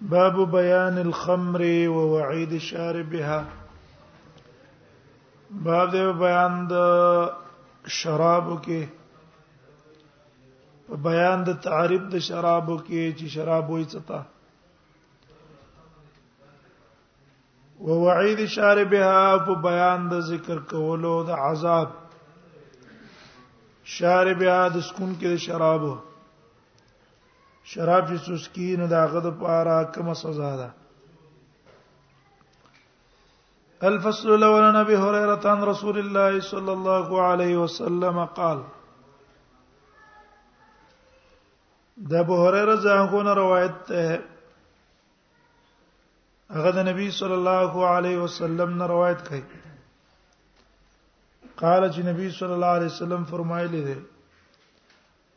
باب بيان الخمر ووعيد شاربها باب د بیان د شرابو کې په بیان د تعریف د شرابو کې چې شراب وایي څه تا ووعید شاربها په بیان د ذکر کولو د عذاب شاربها د سکون کې د شرابو شراب چې سوسکی نو دا غد پاره کوم سزا ده الفصل الاول عن ابي هريره عن رسول الله صلى الله عليه وسلم قال د ابو هريره ځانګو نه روایت ده هغه د نبی صلی الله علیه وسلم نه روایت کړي قال چې نبی صلی الله علیه وسلم فرمایلی دی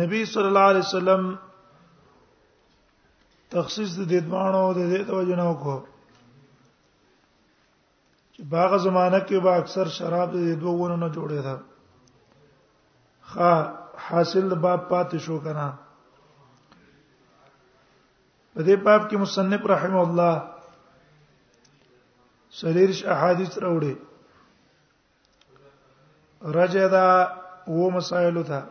نبی صلی الله علیه وسلم تخصیص د دې دوانو د دې د وجنو کو چې باغ زمانہ کې با اکثر شراب د دوه ونو نه جوړې ده خا حاصل د باب پاتې شو کنه په دې باب کې مصنف رحم الله سریرش احادیث راوړي رجدا و مسائل ته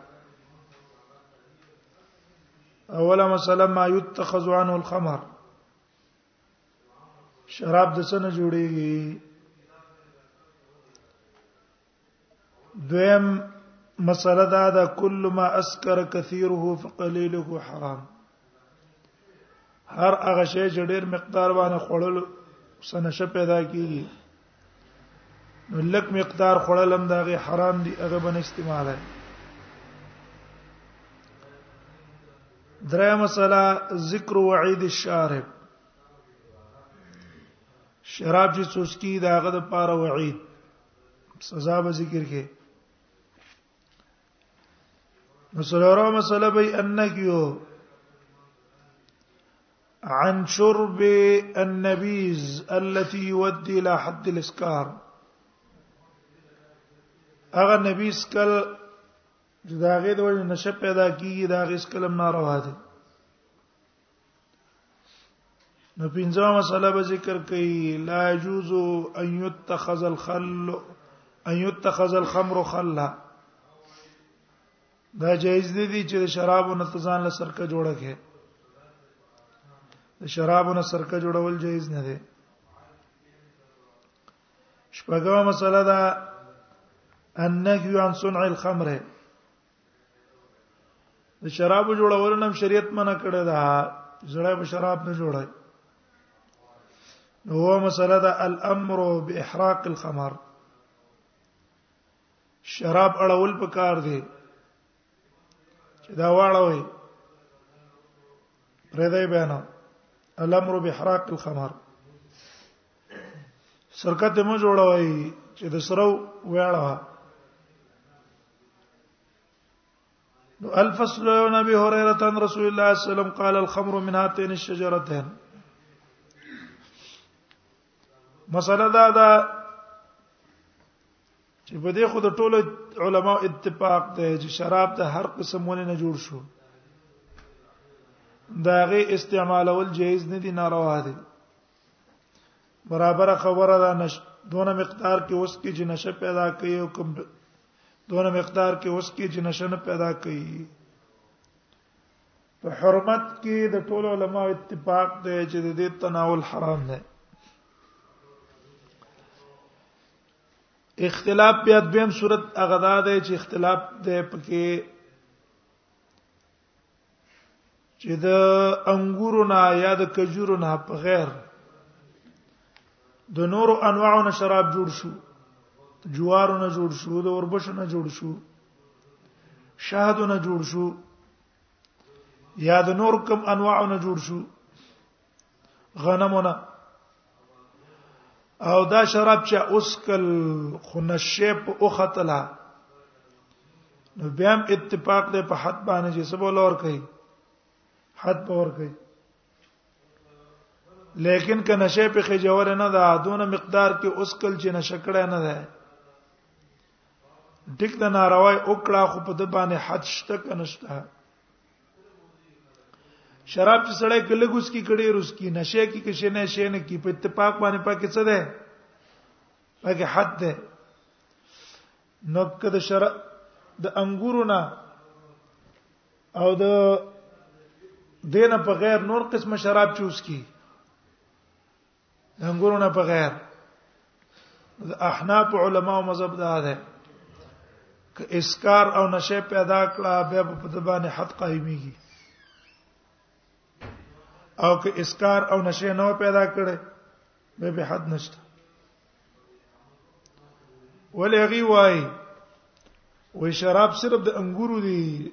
اوله مسله ما يتخذ عنه الخمر شراب د سنه جوړیږي دویم مسله دا ده کل ما اسکر کثیره فقلیله حرام هر هغه شی چې ډیر مقدار باندې خوړل سنشه پیدا کیږي نو لک مقدار خوړل هم دغه حرام دي هغه باندې استعمال دی درې مسله ذکر وعید الشارب شراب چې سوسکی داغه د پاره وعید سزا به ذکر کې مسلورو مسله به انکیو عن شرب النبيذ التي يودي الى حد الاسكار اغه نبی سکل چې داغه د وجه نشه پیدا کیږي داغه سکلم ناروا دي نو پنځه مسله به ذکر کړي لا يجوز ان يتخذ الخل ان يتخذ الخمر خلا دا جایز دی دي چې شراب او نتزان له سرکه جوړه کې د شراب او سرکه جوړول جایز نه دی شپږمه مسله ده النهي عن صنع الخمر د شراب جوړول نم شریعت منع کړی دا زړه به شراب نه جوړای نو هو مسله دا الامر باحراق الخمر شراب اړول پکار دی چې دا واړوي پرې دی بیان الامر باحراق الخمر سرکته مو جوړوي چې د سرو ویاړه نو الفصل عن ابي هريره عن رسول الله صلى الله عليه وسلم قال الخمر من هاتين الشجرتين مسله دا ده چې په دې خو د ټولو علما اتفاق دی چې شراب ته هر قسم ونه نه جوړ شو دا غي استعمالول جایز نه دي ناروا دي برابر خبره ده نش دونه مقدار کې اوس کې چې نشه پیدا کوي او کوم دونه مقدار کې اوس کې چې نشه نه پیدا کوي په حرمت کې د ټول علما اتفاق دی چې د دې تناول حرام دی اختلاف په دویم صورت هغه دا دی چې اختلاف دی پکې چې د انګورو نه یا د کجورو نه په غیر د نورو انواعو نه شراب جوړ شو جوارو نه جوړ شو د اوربشو نه جوړ شو شهدو نه جوړ شو یا د نور کوم انواعو نه جوړ شو غنمونه او دا شراب چې اوس کل خنشه په اوختلا نو بیا هم اتفاق دی په حد باندې چې سبول اور کوي حد په اور کوي لیکن که نشه په خجور نه ده دونه مقدار کې اوس کل چې نشه کړه نه ده ټیک د ناروای او کړه خو په د باندې حد شته کنه شته شراب چې سړی کله ګوس کی کړي روس کی نشه کی کښې نه شي نه کی په اتفاق باندې پکې څه ده پکې حد ده نو کده شر د انګورو نه او د دینه په غیر نور قسم شراب چوس کی د انګورو نه په غیر د احناف علما او مذهب دا ده ک اسکار او نشه پیدا کړه بیا په دبانې حد قائميږي او که اسکار او نشه نو پیدا کړي به به حد نشته ولې غي وای وې شراب صرف د انګورو دی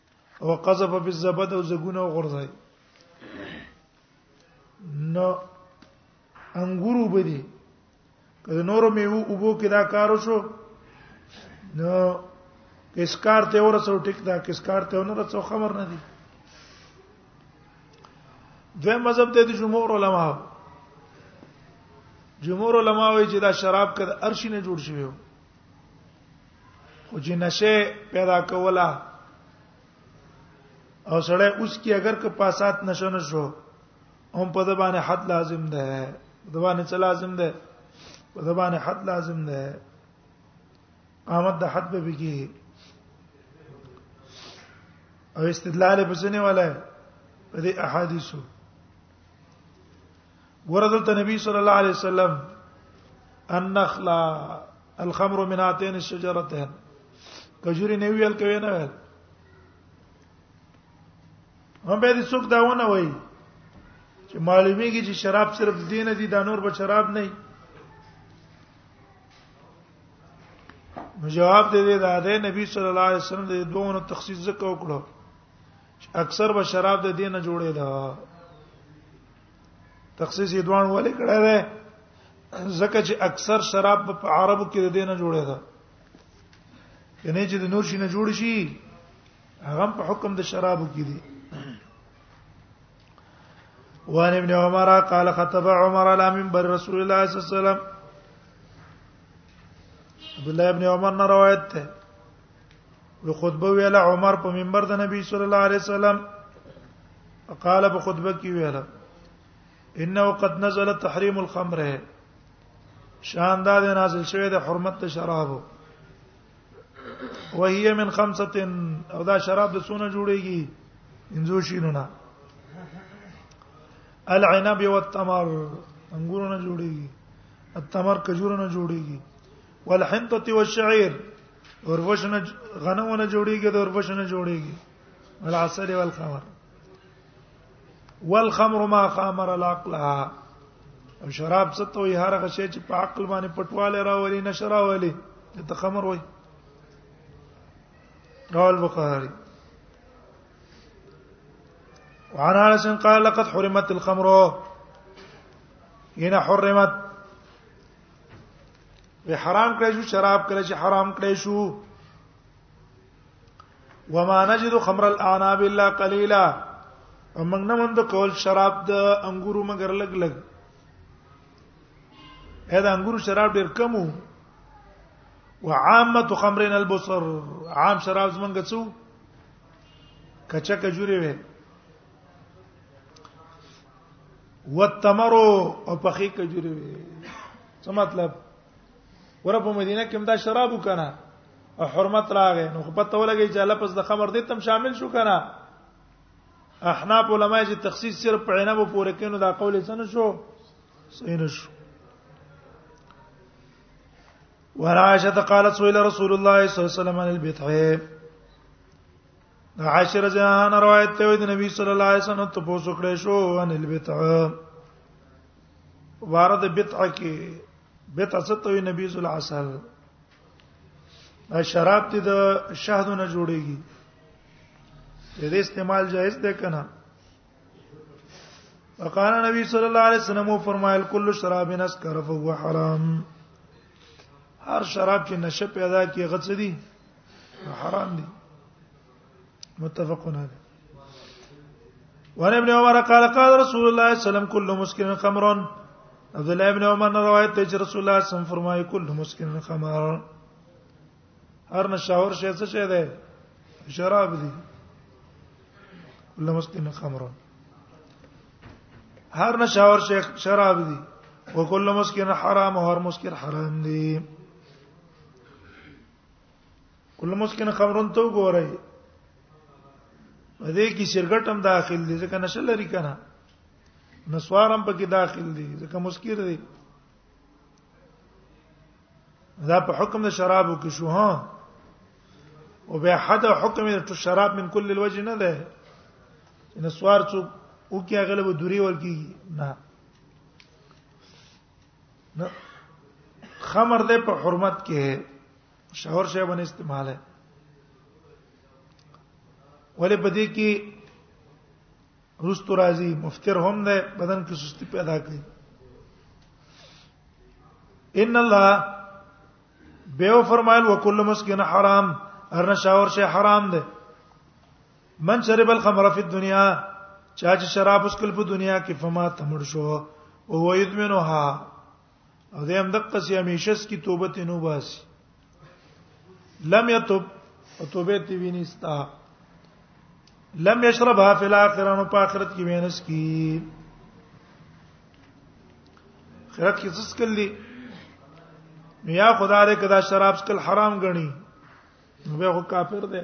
وقذف بالزبد او زګونه غرزای نو انګورو بدی کله نور میو وبو کې دا کار وشو نو کس کار ته ورسو ټیک دا کس کار ته ونه رسو خبر نه دی دوی مذهب ته د جمهور علما جمهور علما وایي چې دا شراب کده ارشي نه جوړ شوی خو چې نشه پیدا کوله او سړی اوس کې اگر که پاسات نشه نشو هم په دبانې حد لازم ده دبانې څه لازم ده په دبانې حد لازم ده قامت د حد به بږي او استدلال په سنې ولا په دې احادیثو ورزلت نبی صلی الله علیه وسلم النخل الخمر من هاتين الشجرتين کجوري نه ویل کوي نه ویل هم به دې څوک داونه وای چې معلومیږي چې شراب صرف دین دي دا نور به شراب نه نو جواب دې دې دا ده نبی صلی الله علیه وسلم دې دوه تخصیص زکه وکړو چې اکثر به شراب د دینه جوړې ده تخصیص یې دوان ولې کړه ده زکه چې اکثر شراب په عربو کې د دینه جوړه ده ینه چې د نور شي نه جوړ شي هغه په حکم د شرابو کې دي وان ابن عمر قال خطب عمر على منبر رسول الله صلى الله عليه وسلم عبد الله ابن عمر نه روایت ده نو خطبه ویله عمر په منبر د نبی صلی الله علیه وسلم قال په خطبه کې ویله انه قد نزل تحریم الخمر شان دا د نازل شوی د حرمت ته شرابو وهي من خمسه او دا شراب د سونه جوړیږي انځو شینونه العنب والتمر انګورونه جوړیږي التمر کجورونه جوړیږي والحنطه والشعير اوربشنه غنمونه جوړیږي د اوربشنه جوړیږي العسل والخمر والخمر ما خمر العقل او شراب څه ته وي هر هغه شی چې په عقل باندې پټواله راولي نشه راولي د خمر وای رواه البخاري وعن انس قال لقد حرمت الخمر هنا حرمت وی حرام کړی شو شراب کړی چې حرام کړی شو وما نجد خمر الاعناب الا قليلا ومن نه مند کول شراب د انګورو مگر لګ لګ اې دا انګورو شراب ډیر کم وو وعامه خمرنا البصر عام شراب زمونږ څو کچا کجوري وې وتمرو او پخې کجوري وي څه مطلب ور په مدینه کې هم دا شراب وکنه او حرمت راغې نو خو پته ولګی چې لپس د خمر دې تم شامل شو کنه احناف علما چې تخصیص صرف په عنب پورې کینو دا قول څه نه شو صحیح نه شو ورعائشه قالت سئل رسول الله صلی الله علیه وسلم عن البتعه د عاشر جهان روایت ته د نبی صلی الله علیه وسلم ته پوسو کړې شو ان البتع وارد بدع کې بدع څه ته نبی صلی الله علیه وسلم شراب دي د شهدونه جوړيږي دې استعمال جائز ده کنه وقال نبی صلی الله علیه وسلم فرمایل کل شراب نسکر فهو حرام هر شراب چې نشه پیدا کی غڅ دي حرام دي متفقون علیه وعن ابن عمر قال قال رسول الله صلى الله عليه وسلم كل مسكر خمر عبد الله ابن عمر روایت ته رسول الله صلی الله علیه وسلم فرمایي كل مسكر خمر هر نشاور شي څه شي ده شراب دي لمست من خمر هر نشاور شي شراب دي وکل مسکن حرام او هر مسکر حرام دي کل مسکن خمرون ته وګورئ دې کې شرګټ هم داخل دي ځکه نشه لري کنه نسوارم پکې داخل دي ځکه مسکر دي دا په حکم د شرابو کې شو ها او به حد حکم د شراب من کل الوجه نه ده ان سوار څو او کې اغلب دوری ور کی نه نه خمر ده په حرمت کې شهر شی باندې استعمال ہے ولې بدې کې رستو راځي مفتر هم ده بدن کې سستی پیدا کوي ان الله به فرمایل وکل مسکن حرام هر نشاور شی حرام ده من شرب الخمر فی الدنیا چا چې شراب اسکل په دنیا کې فما تمړ شو او ويدمنها او دې هم دقه سي همیشه سکی توبه ته نو باسي لم يتوب او توبه تی وینستا لم يشربها في الاخره نو په اخرت کې وینس کی خیرت کې څه کړل دي نو یا خدای دې کدا شراب سکل حرام غني نو به هو کافر دی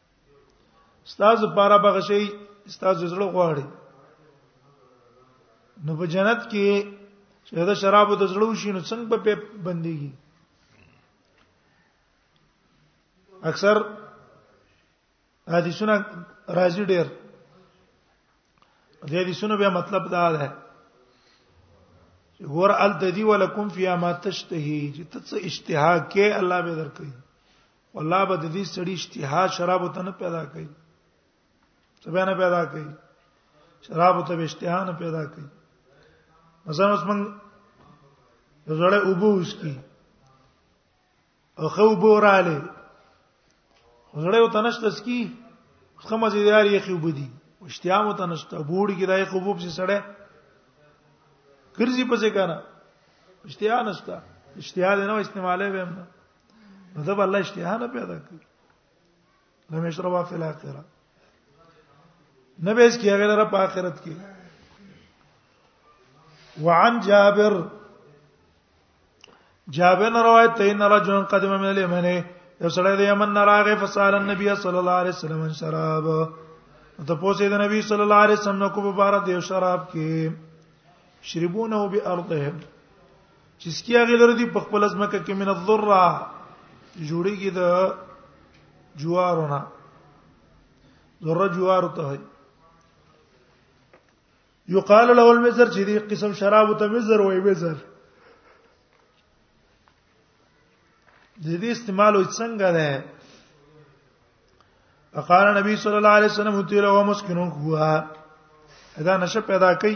استاد لپاره بغشي استاد زړه غواړي نو په جنت کې چې دا شراب د زړه وشي نو څنګه په بنديږي اکثر حدیثونه راځي ډېر د حدیثونو به مطلب دا ده ور ال تدی ولکم فی ما تشتهی چې ته څه اشتها کې الله به درکې والله به د دې سړي اشتها شراب ته نه پیدا کوي څه به نه پیدا کوي شراب ته به اشتها نه پیدا کوي مثلا اوس موږ زړه اوبو اوس کی او خو بوراله زړه یو تنش تسکی خو مزیدار یې خو بدی اشتیا مو تنش ته بوډ کې دای خو بوب سي سړې ګرځي پځې کنه اشتیا نشتا اشتیا دې نو استعماله به نه نو دا به الله اشتها نه پیدا کوي لم يشربها في الاخره نه به اس کې هغه لپاره په آخرت کې وعن جابر جابر روایت ته ان رجل قدم من اليمن یو سړی د یمن راغی فسال النبي صلی الله علیه وسلم شراب ته پوسې د نبی صلی الله علیه وسلم کو په بار د شراب کې شربونه به ارضهم چې سکیا غلر دي په خپل ځمکه کې من الذره جوړیږي د جوارونه ذره جوار ته وي یقال له المزر چې دې قسم شراب ته مزر وای مزر د دې استعمال او څنګه ده فقال نبی صلی الله علیه وسلم تیر او مسکنون هوا ادا نشه پیدا کړي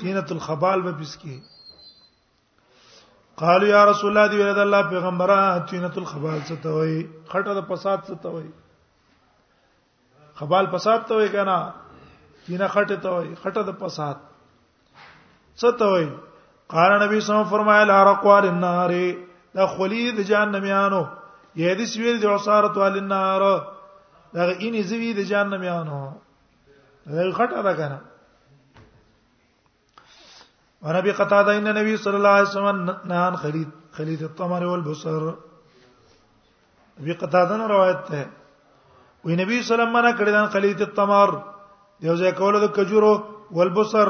تینه الخبال به پس کی قالوا یا رسول الله دی ولد الله پیغمبره تینه الخبال څه ته وای خټه د فساد څه ته وای خبال فساد ته وای کنه تینه خټه ته وای خټه د فساد څه ته وای قال نبی صلی الله علیه وسلم فرمایل ارقوال النار دا خلی د جهنميانو یې د سویل د عصارت وال النار دا اني زوی د جهنميانو یو خټه ده کنه وربي قتاده ان نبی صلی الله علیه وسلم نهان خرید خرید التمر والبصر ابي قتاده نه روایت ده وی نبی صلی الله علیه وسلم منع کړی دان خرید التمر دیو ځای کوله د کجورو والبصر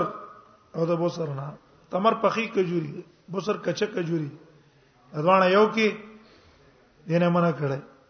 او د بصر نه تمر پخی کجوري بصر کچه کجوري ځوان یو کې دینه منع کړی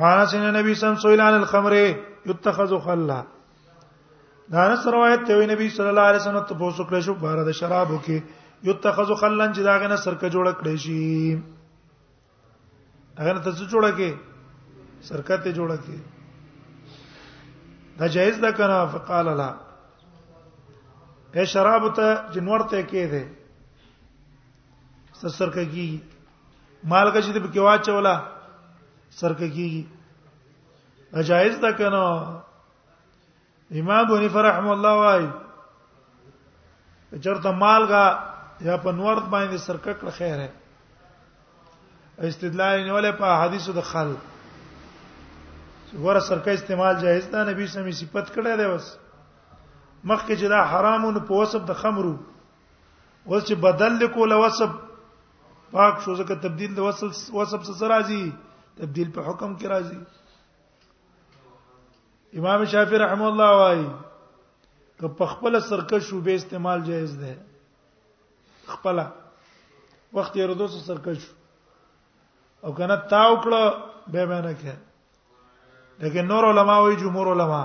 واسن نبی سم سئل عن الخمر يتخذ خلا دا نس روایت ته نبی صلی الله علیه وسلم ته پوسو کړی شو بار د شرابو کې يتخذ خلا چې داغه نه سرکه جوړ کړی شي هغه ته څه جوړه کې سرکه ته جوړه کې دا جایز ده کنه فقال لا اے شراب ته جنور ته کې ده سرکه کیږي مالګه چې په کې واچولا سرکه کیږي جایز ده کنه امام بني فرحم الله وايي چرته مالګه یا په نور باندې سرکه کړ خیر ہے استدلال نه ولې په حدیثو د خل ور سرکه استعمال جایز ده نبی سمي صفت کړی دی بس مخکې چې دا حرامو نه په وسب د خمرو اوس چې بدل لیکول وصف پاک شو ځکه تبديل د وصف وصف سره راځي تبديل په حکم کې راځي امام شافعي رحم الله وايي که په خپل سرکش شو به استعمال جایز ده خپل وخت یې ردو سره سرکش او کنه تا وکړه به معنی کې لیکن نور علما وایي جمهور علما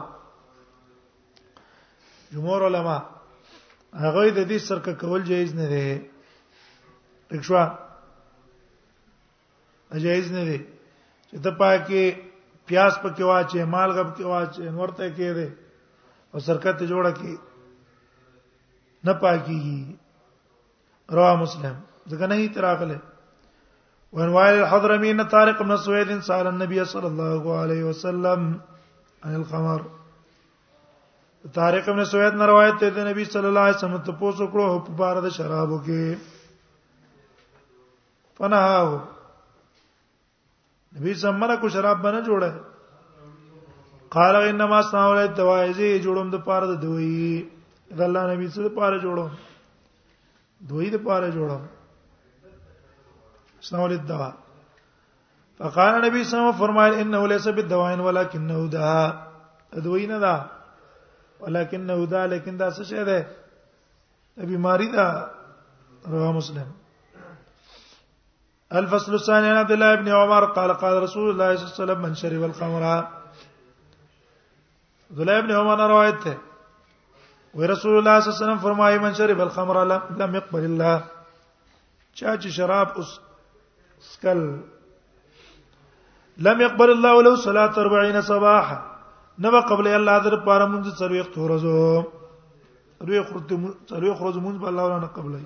جمهور علما هغه د دې سرک کول جایز نه دی پښوا جایز نه دی چې ته پاکي پیاس پکې واچې مالګه پکې واچې نورته کې دی او سرکت جوړه کې نه پاکيږي رواه مسلم ځکه نه تراغله وان وائل الحضرمي ان طارق بن سويد سال النبي صلى الله عليه وسلم عن الخمر طارق بن سويد نه روایت ته د نبی صلی الله علیه وسلم ته پوسو کړو په بار د شرابو کې فنهاو نبی سمره کو شراب باندې جوړه قال انما سناول توایزی جوړم د پاره د دوی د الله نبی سره پاره جوړم دوی د پاره جوړم سناول الدوا فقال نبی صلی الله علیه وسلم فرمایل انه ليس بالدواء ولكنه داء دوی نه دا ولكنه داء لیکن دا څه شه ده بیماری دا رواه مسلم الفصل الثاني عن عبد الله بن عمر قال قال رسول الله صلى الله عليه وسلم من شرب الخمر عبد الله بن عمر روایت ده وی رسول الله صلی الله علیه وسلم فرمایي من شرب الخمر لم يقبل الله چا چې شراب اوس سکل لم يقبل الله له صلاه 40 صباحا نو قبل الله در پاره مونږ څلوي خورزو روي خورته څلوي خورزو مونږ په الله ورانه قبلای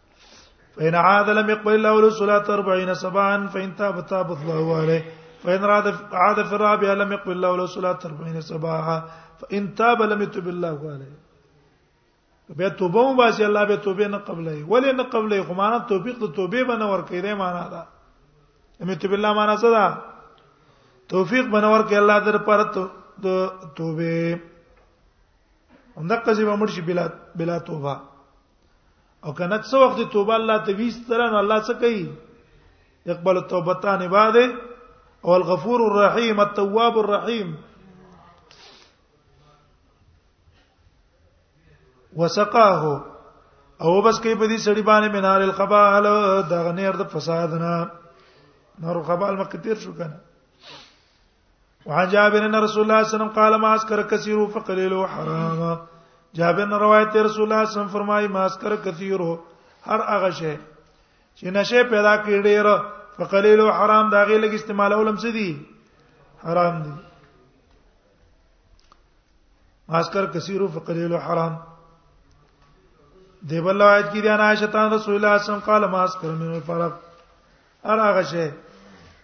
فإن عاد لم يقبل الله له صلاة 40 سبعا فإن تاب تاب الله عليه فإن عاد عاد في الرابعة لم يقبل الله له صلاة 40 سبعا فإن تاب لم يتب الله عليه به توبه مو باسي الله به توبه نه قبلې ولې نه قبلې خو معنا توفیق ته توبه بنه ور کوي دا معنا ده امته بالله معنا څه ده توفیق بنه ور کوي الله در پر ته توبه همدغه ځای به مرشي بلا بلا توبه او کنه څو وخت توبه الله ته ویستره نو الله څه کوي يقبل التوبتان بعد او الغفور الرحيم التواب الرحيم وسقاه او بس کې په دې سړي باندې منال الخبال دا غنیر د فساد نه نور خبال مکه تیر شو کنه وعن جابر ان رسول الله صلى الله عليه وسلم قال ما اسكر كثير فقليل حرام جابر نے روایت ہے رسول الله صلی الله علیه وسلم فرمایي ما اسكر كثير هر هغه شی چې نشه پیدا کړي ډیر فقليل حرام دا غي لګ استعمال اولم څه دي حرام دي ما اسكر كثير فقليل حرام دی بل روایت کې دی عائشہ رسول الله صلی الله علیه وسلم قال ما اسكر من الفرق اراغه شي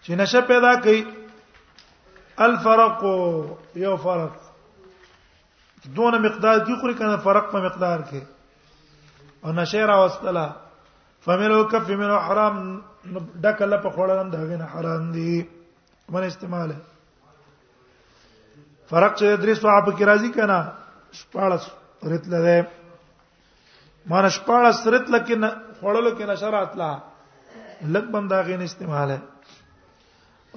چې نشه پیدا کوي الفرق یو فرق دونه مقدار دی خو کنه فرق په مقدار کې او نشه را واستلا فملو کف منو حرام دکله په خوړلم دا غنه حرام دي من استعماله فرق چې درې سو اپ کې راځي کنه شپاړس رتل ده مر شپاړه سرت لکه نه خړلو کې نشرات لا لګ بم دا غین استعماله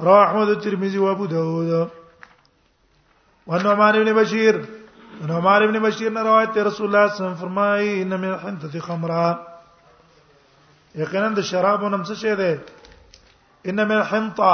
را احمد ترمذی و ابو داود ونعمان ابن بشیر نعمان ابن بشیر نے روایت تے رسول اللہ صلی اللہ علیہ وسلم فرمائی ان من حنتۃ خمرہ یقینا د شرابو نم څه شه ده ان من حنطه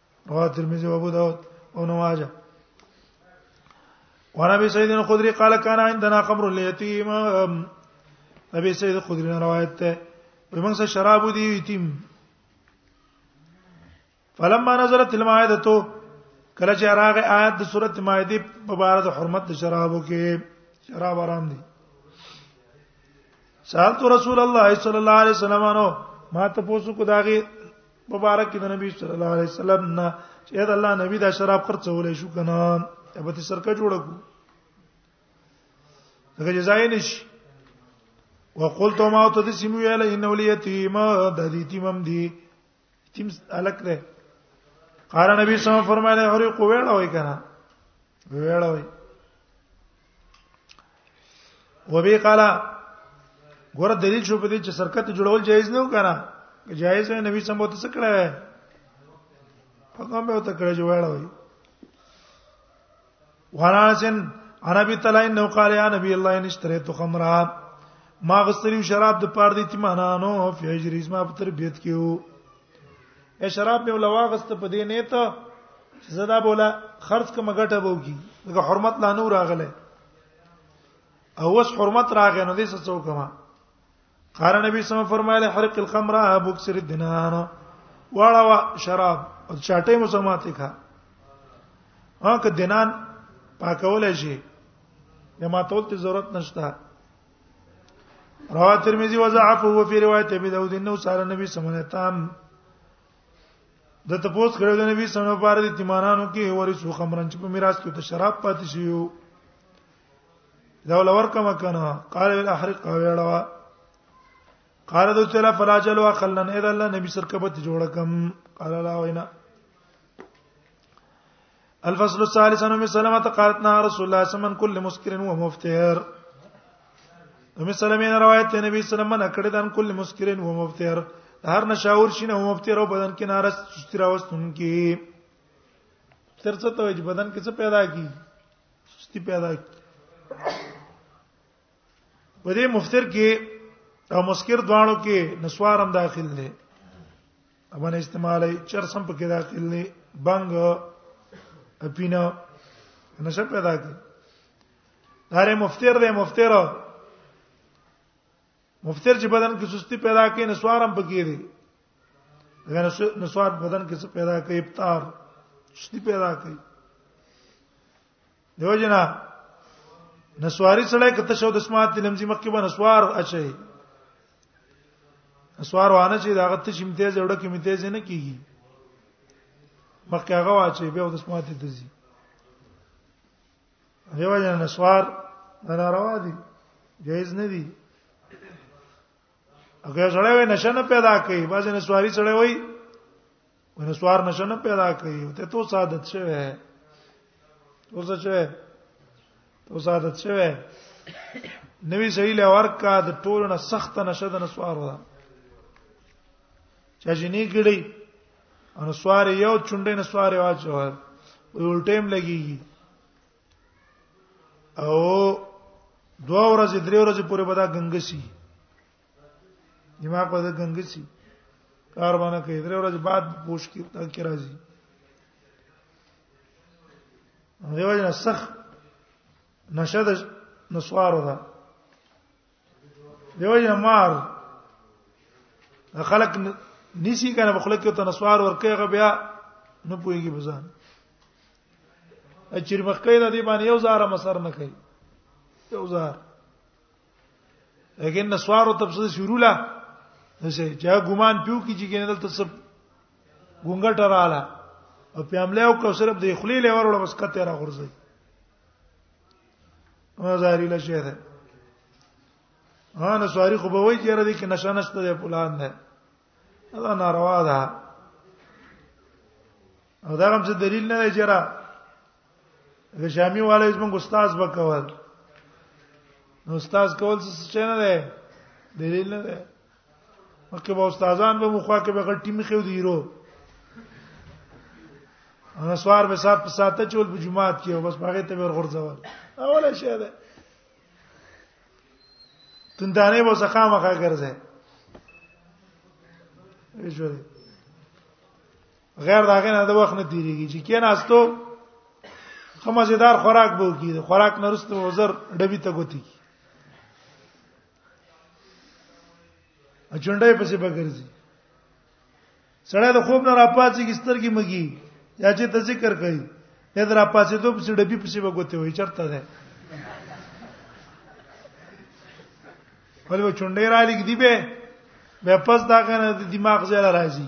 رواه ترمذی او ابو داود او نواجه ورابي سيدنا الخدري قال كان عندنا قبر اليتيم نبی سید خدری نه روایت ده موږ سره شراب دی یتیم فلما نظرت المائده تو کله چې راغه آیات د سورۃ مائده په اړه د حرمت د شرابو کې شراب آرام دي سالت رسول الله صلی الله علیه وسلم نو ما ته پوسو کو داغه مبارک د نبی صلی الله علیه وسلم نه چې دا الله نبی دا شراب خرڅولې شو کنه به تر سرکه جوړ کو دغه جزای نشي وقلت ما ته د سیمو یاله ان ولیتیم د دې تیمم دی تیم الک ده قال نبی صلی الله علیه وسلم فرمایله هر کو ویړوي کنه ویړوي وبي قال ګور دلیل شو په دې چې شرکت جوړول جایز نه وکړه جایز نه نبی سم وته څه کړه په کوم به وته کړه جوړه وي ورانسن عربي تلاین نو قال یا نبی الله ان اشتریت خمرا ما غسری شراب د پاره د ایتمانانو فی اجر اسما په تربیت کیو اشراب مې ولواغست په دې نه ته زدا بولا خرج کوم غټه بوږي دغه حرمت لا نور راغله او وس حرمت راغې نو دې څه څوک ما قال نبی سم فرمایله حرق الخمر بوکسر الدنان واړه وا شراب او چاټې مو سماته کا ها که دنان پاکول شي د ماتول ته ضرورت نشته رواه ترمذی وضعفه وفي روایت ابي داود انه سار النبي صلى الله عليه وسلم تام د تپوس کړو د نبی صلی الله علیه وسلم لپاره د تیمانانو کې ورسو خمرن چې په میراث کې ته شراب پاتې شي یو دا ولور کما کنه قال الاحرق ویړوا قال دو تلا فلا جل وخلن اذا الله نبی سر کبت جوړ کم قال لا وینا الفصل الثالث عن ام سلمة قالت نهى رسول الله صلى الله عليه وسلم كل مسكر ومفتر ام سلمة نے روایت ہے نبی صلی الله علیه وسلم کړه دان کل مسکر و مفتر هر نشاور شینه و مفتر او بدن کې نارس سستی راوستون کې تر څه ته بدن کې څه پیدا کی سستی پیدا کی په دې مفتر کې او مسکر دواړو کې نسوارم داخل دي امن استعمالي چرسم پکې داخل نه بنګ اپینا نشه پیدا کی دارې مفتر دې مفتر مفتر چې بدن کې سستی پیدا کوي نسوارم پکې دي غیر نسوار بدن کې څه پیدا کوي افطار سستی پیدا کوي دیو جنا نسواری سره کته شو د سمات لمزي مکه باندې نسوار اچي نسوار وانه چې دا غته شمته جوړه کې مته زه نه کیږي مکه هغه واچي به د سمات ته ځي دیو جنا نسوار دا روا دي جایز نه دي اګه سره نشه نه پیدا کوي باز نسواری سره وای ونسوار نشنه پیدا کړی او ته تو سعادت شوه تو څه شوه تو سعادت شوه نوی صحیح لور کا د ټولو نه سخت نشه د نسوار ودا چا جنې ګړی ان سوار یو چونډې نه سوار واچو ول ټیم لګیږي او دوه ورځې درې ورځې پورې به دا غنګسي دماغ په ګنګسي کار باندې کوي درې ورځې بعد پوښ کې تک راځي دیو جن سخ نشه د نسوارو ده دیو جن مار خلق نسی کنه په خلق کې ته نسوار ورکه غ بیا نه پويږي بزان اچیر مخکې د دې باندې یو زار مسر نه کوي یو زار لیکن نسوارو تفسیر شروع لا نشه چا ګمان پیو کی چې ګنه دلته سب ګونګټ رااله او په عمله او کو صرف د خلی له ورول بس کته را غورځي ما زاری له شه ده ها نو سواری خو به وای چې را دي کې نشه نشته ده پلان ده دا ناروا ده او دا هم څه دلیل نه دی چې را د جامع والے زموږ استاد وکول نو استاد کول څه نه دی دلیل نه دی مکه به استادان به مخوا کې به غټی مخې دی ورو انا سوار به صاحب ساته چول په جمعات کې بس هغه ته ور غورځول اوله شی ده تندانه به زخه مخه ګرځي ایجوړي غیر دا غنه د وخت نه تیریږي چې کین استو خمزیدار خوراک بو کی خوراک نرسته وزر ډبی ته ګوتی کی اچنډای پسې بګرځي سړی د خوب نه راپاتې کی سترګې مګي یا چې ته ذکر کوي نه در راپاتې ته پسې ډبی پسې بګوتی وای چرته ده ولې چونډې را لګ دی به به پس دا کنه د دماغ زړه راځي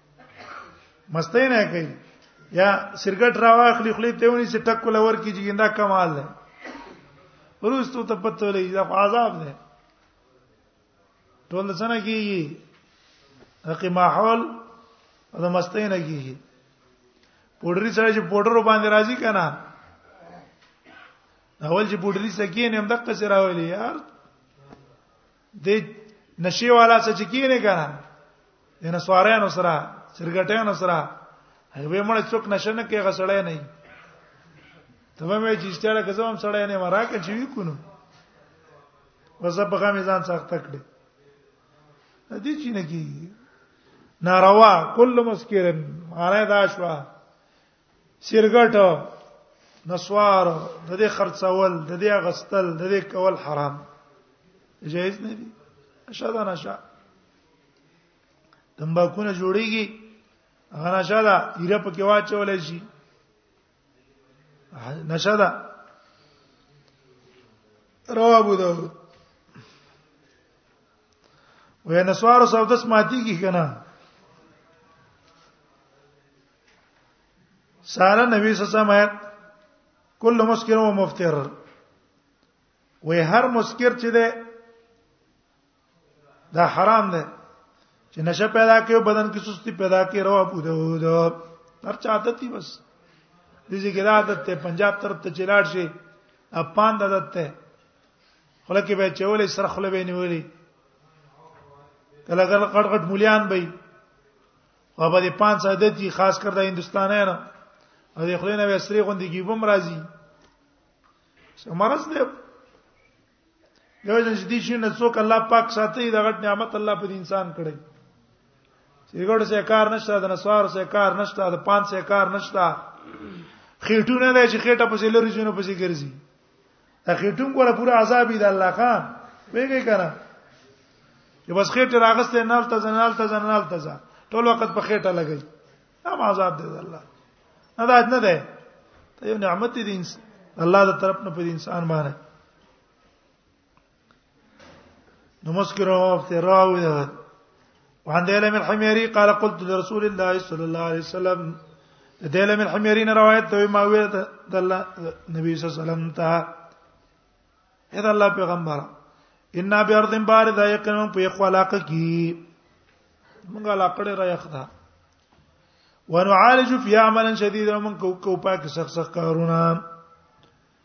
مستې نه کوي یا سرګټ راواخلی خلی ته ونی چې ټک کول ور کیږي دا کمال دی ورستو ته پته لې دا عذاب دی ټول څنګه کیږي هغه ماحول دا مستې نه کیږي پودری سره چې پودر باندې راځي کنه اول چې پودری سکین هم دقه سره ویلی یار د نشي والا څه چې کینه کنه د نسوارانو سره سرګټانو سره هغه مړ څوک نشه نه کوي غسړې نه ته مې چې اشتیاله کوم سړې نه مرا کې چوي کونو وزه په غمې ځان سخت کړې دې چې نه کی ناروا کل مسکرن معنی دا شوا سیرګټ نسوار د دې خرڅول د دې غستل د دې کول حرام جایز نه دي شاده نشه تمباکونه جوړیږي هغه نشه ده ایره پکې واچول شي نشه ده رواه ابو داود وې نسوار سودس ماتي کی کنه سال نبی صلی الله علیه وسلم کله مسکر او مفتر وې هر مسکر چې ده دا حرام ده چې نشه پیدا کوي بدن کې سستی پیدا کوي روا ابو داود هر چا عادت دی بس د دې کې عادت ته پنجاب تر ته چلاړ شي اپان د عادت ته خله کې به چولې سره خله به نیولې کله کله قړقټ مليان به او په دې پانس عادت دي خاص کر د هندستانانو او د خلینو به سری غوندي کیبم راځي سمرز دی یو ځل چې دې شي نه څوک الله پاک ساتي دا غټ نعمت الله په انسان کړی سیګړ سه کار نشته د نسوار سه کار نشته د پان سه کار نشته خېټونه نه چې خېټه پسې لري جنو پسې ګرځي اخیټون کوله پورا عذاب دی الله کا ویګی کنه چې بس خېټه راغسته نه لته زنال ته زنال ته ځه ټول وخت په خېټه لګی هم عذاب دی الله نه دا نه ده ته یو نعمت دی الله د طرف نه په انسان باندې نمسكر وافته راوية وعن ديلم الحميري قال قلت لرسول الله صلى الله عليه وسلم ديلم الحميري رواية ته ما ویل د الله نبی صلی الله علیه وسلم ته اذا الله پیغمبر ان بارد بارده یقینا په یو علاقه کې موږ علاقه را یخدا ونعالج في عمل شديد من کو کو پاک سخت سخت کارونه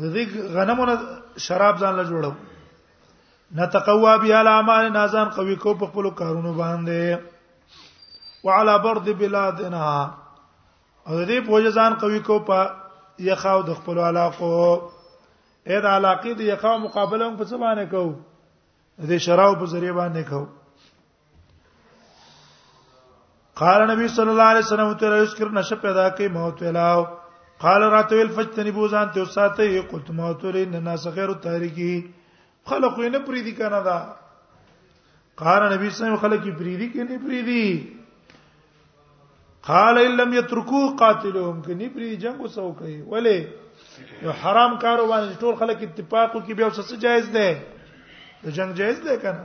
د دې غنمو نه شراب ځان له جوړو نتقوا بها الاعمال نازان قوي کو په خپل کارونو باندې وعلى برد بلادنا او دې پوجا ځان قوي کو په یخاو د خپل علاقو اې د علاقې د یخاو مقابله هم په څه باندې کو دې شراب په ذریعہ باندې کو قال نبی صلی الله علیه وسلم ته یذکر نشه پیدا کوي موت ویلاو قال راتویل فجتنبو ځان ته ساته یې قلت موت لري نه ناس غیر تاریکی خلق یې نه پریدي کنه دا قال نبی صلی الله خلق یې پریدي کنه پریدي قال ان لم يتركوا قاتلهم کني پری جنگ وسو کوي ولی یو حرام کارو باندې ټول خلک اتفاق کوي بیا وسه جایز ده جنگ جایز ده کنه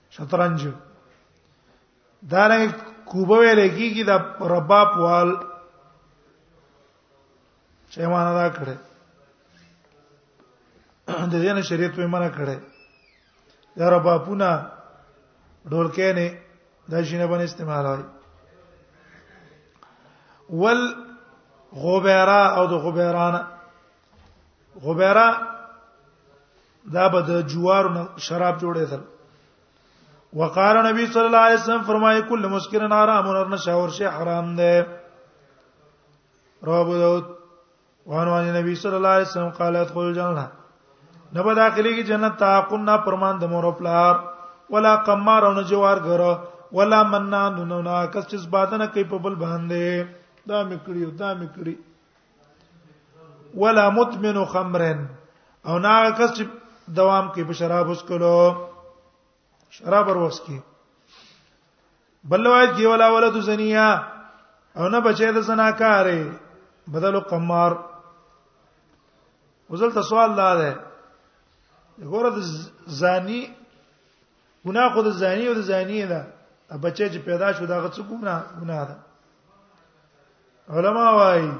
شطرنج دا نه کوبه ویل کیږي د رباب وال چې معنا دا کړه د دې نه شریعت په معنا کړه دا ربابونه ډورکې نه د شینه باندې استعمالوي ول غبیرا او د غبیرانه غبیرا دا به د جوار شراب جوړې دل وقال نبی صلی الله علیه وسلم فرمایي کله مسکر نارا امر نه شاور شي حرام ده رواه داود وان وان نبی صلی الله علیه وسلم قال ادخل الجنه نه به داخلي کی جنت تعقل نه پرمان د مور پلار ولا قمار او نه جوار غر ولا منان نو نا کس چې بادنه کوي په بل باندې دا میکړیو دا میکړی ولا متمن خمرن او نا کس چې دوام کې په شراب اوس کولو شراب وروس کې بل وای کې ولا ولد زنیا او نه بچی د زناکارې بدل قمار وزلت سوال لا ده ګوره د زانی ګناه خو د زانی او د زانی ده بچی چې پیدا شو دا غڅ ګناه ګناه ده علما وايي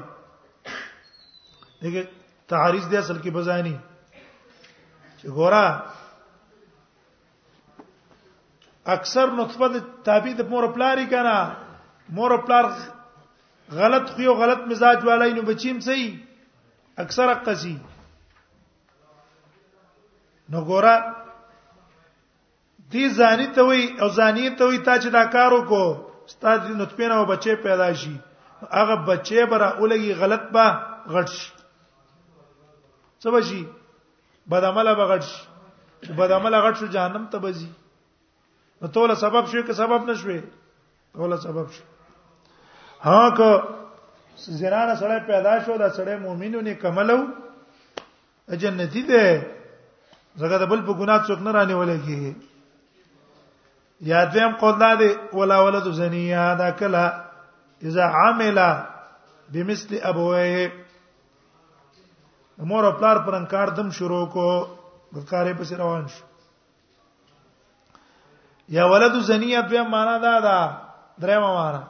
دغه تعریض دی اصل کې بزانی چې ګورا اکثر نطفه د تابع د مور پلاری کنه مور پلار غلط خو یو غلط مزاج والای نو بچیم صحیح اکثر قصی نو ګوره دې ځاني ته وي او ځاني ته وي تا چې دا کار وکړو استاد دې نطفه نه بچي پیدا شي هغه بچي بر اولګي غلط به غټ شي څه بشي بد عمله به غټ شي بد عمله غټ شو جهنم ته بزي نو توله سبب شوی که سبب نشوي توله سبب شوی ها که زنانه سره پیدا شو دا سره مؤمنونه کملو جنتی ده زګه د بل په ګناه څوک نه رانی ولګي یا دیم قول دا دی ولا ولد زنیه دا کلا اذا عمل بمثل ابويه مور او پلار پرنګ کار دم شروع کو کارې پس روان شو یا ولد زنیه دوه معنا دا ده درېمه معنا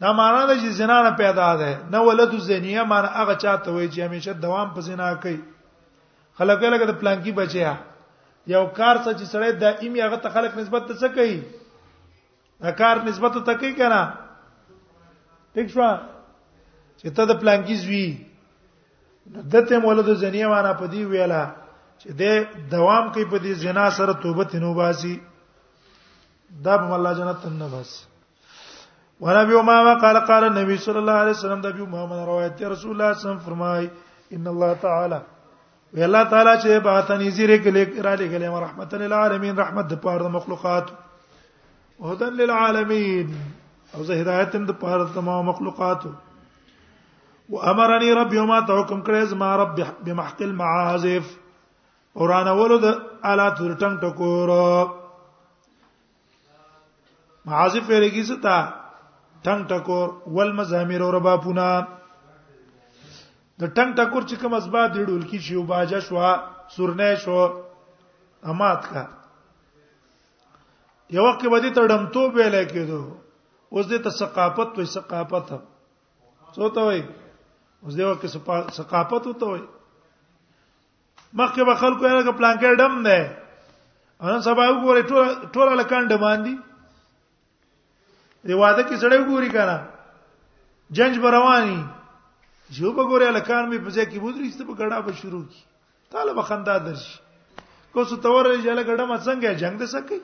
دا معنا ده چې زنا نه پیدا ده نه ولد زنیه معنا هغه چاته وایي چې همیشه دوام په زنا کوي خلک لکه د پلانکی بچیا یو کار څه چې سړی دایمي هغه ته خلک نسبت څه کوي دا کار نسبت ته کوي کنه ټیک شو چې ته د پلان کې زوی دته مولد زنیه وانا په دی ویلا چې د دوام کوي په دې زنا سره توبه تنو باسي دا به الله جنت تنه بس ونبي امامه قال قال النبي صلى الله عليه وسلم د ابي امامه روایت رسول الله صلی الله عليه وسلم فرمای ان الله تعالی وی الله تعالی چې بعثنی زیره کلی را لګلې ما رحمت للعالمین رحمت د پاره مخلوقات هدن للعالمین او زه هدایت د پاره تمام مخلوقات وامرني ربي وما تحكم کړې زما رب بمحق المعازف اورانه ولود الات ټنګ ټکور معازف پیرګی ستا ټنګ ټکور ول مزامیر او ربابونه د ټنګ ټکور چې کوم اسباب دی ډول کی شی او باجه شو سرنه شو امات کا یو وخت به دې ته ډمتو ویل کېدو اوس دې ته ثقافت وې ثقافت څه ته وې اوس دې وخت ثقافت ته وې مخکې به خلکو یې لکه پلان کې ډم نه ان سبا وګوري ټول ټول لکان ډمان دي دی واده کې سړی وګوري کنه جنج برواني جو به ګوري لکان می په ځای کې بودري ست په ګډا به شروع کی طالب خندا درش کو څه تور جله ګډه ما څنګه جنگ د سکی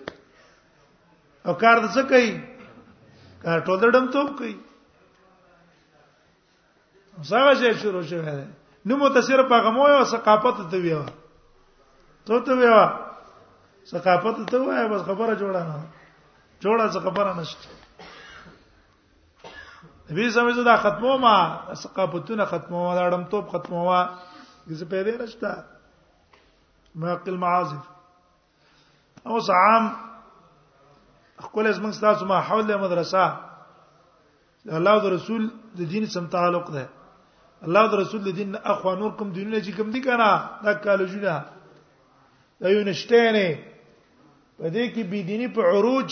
او کار د سکی کار ټول دړم توپ کوي زغه چې شروع شوه ده نو متصرف په غمو او ثقافت ته ویو ته ته ویو ثقافت ته وای بس خبره جوړه نه جوړه څه خبره نشته نبی سمې زه دا ختمو ما ثقافتونه ختمو ما دا اړم توپ ختمو ما زه پیدا نشته ما عقل معازف اوس عام خپل از موږ تاسو ما حول له مدرسه الله او رسول د دین سم تعلق ده الله او رسول د دین اخوا نور کوم دینونه چې کوم دي کنه دا کالجونه دا یو نشته نه په دې کې بی دینی په عروج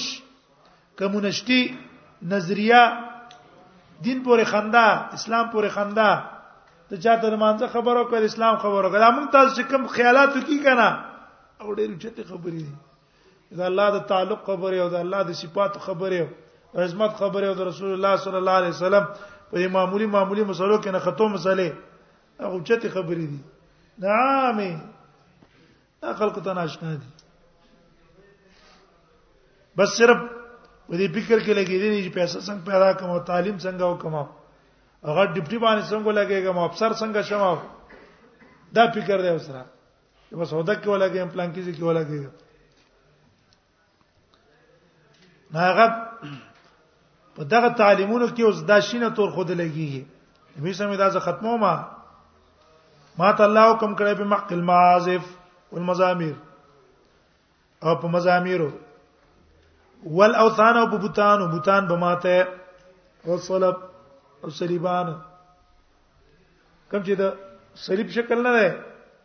کمونستی نظریه دین پورې خندا اسلام پورې خندا ته چاته د مانځه خبرو کړ اسلام خبرو کړ موږ تاسو چې کوم خیالاتو کی کنه او ډېر چته خبرې دي دا الله د تعلق خبره او دا الله د صفات خبره او عظمت خبره او د رسول الله صلی الله علیه وسلم په معمولی معمولی مسلو کې نه خطو مسلې هغه چته خبرې دي نعامه دا خلکو ته ناشنا دي بس صرف په دې فکر کې لګې دي چې پیسې څنګه پیدا کوم او تعلیم څنګه وکم هغه ډیپټي باندې څنګه لګېږم افسر څنګه شوم دا فکر دی وسره بس هدا کې ولګېم پلان کې کې ولګېږم هغه په دغه تعلیمونو کې اوس دا شینه تور خود لګیږي نبی سمې دا زه ختمو ما ما ته الله حکم کړی په مق المعازف والمزامير او په مزامیرو والاوثان او په بوتان او بوتان به ماته او صلب او صلیبان کوم چې دا صلیب شکل نه ده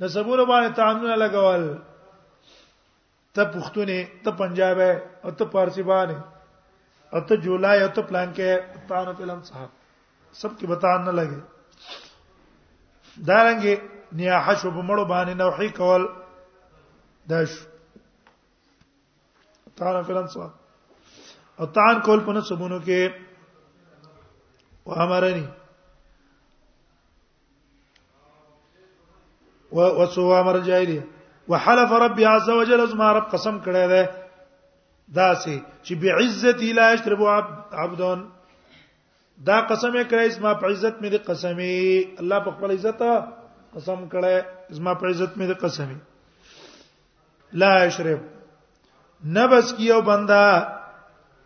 د صبر باندې تعنونه لګول ته پښتونه ته پنجاب او ته پارسی باندې او ته جولای او ته پلان کې تانه پلان صاحب سب کې بتان نه لګي دارنګي نیاح شو په مړو باندې نوحي کول داش تانه پلان صاحب او تان کول په نسبونو کې وامرني وسوامر جاهلی وحلف رب عز وجل از ما رب قسم کړی دی دا سي چې بعزتي لا يشرب عبدون دا قسم کړی اسما په عزت مې دې قسمي الله په خپل عزت قسم کړی اسما په عزت مې دې قسمي لا يشرب نبس کیو بندا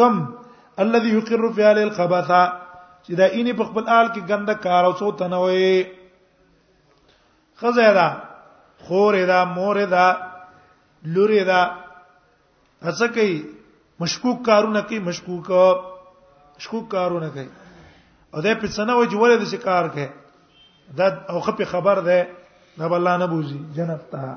کم الذي يقر في عليه الخبث چې دا اینی په خپل آل کې ګنده کار او څو تنوي خزه دا خور دا مور دا لور دا هڅه کوي مشکوک کارونه کوي مشکوک مشکوک کارونه کوي او دا په سنه وجه ولې د شکار کوي دا او خپل خبر ده نه بل نه بوزي جنت ته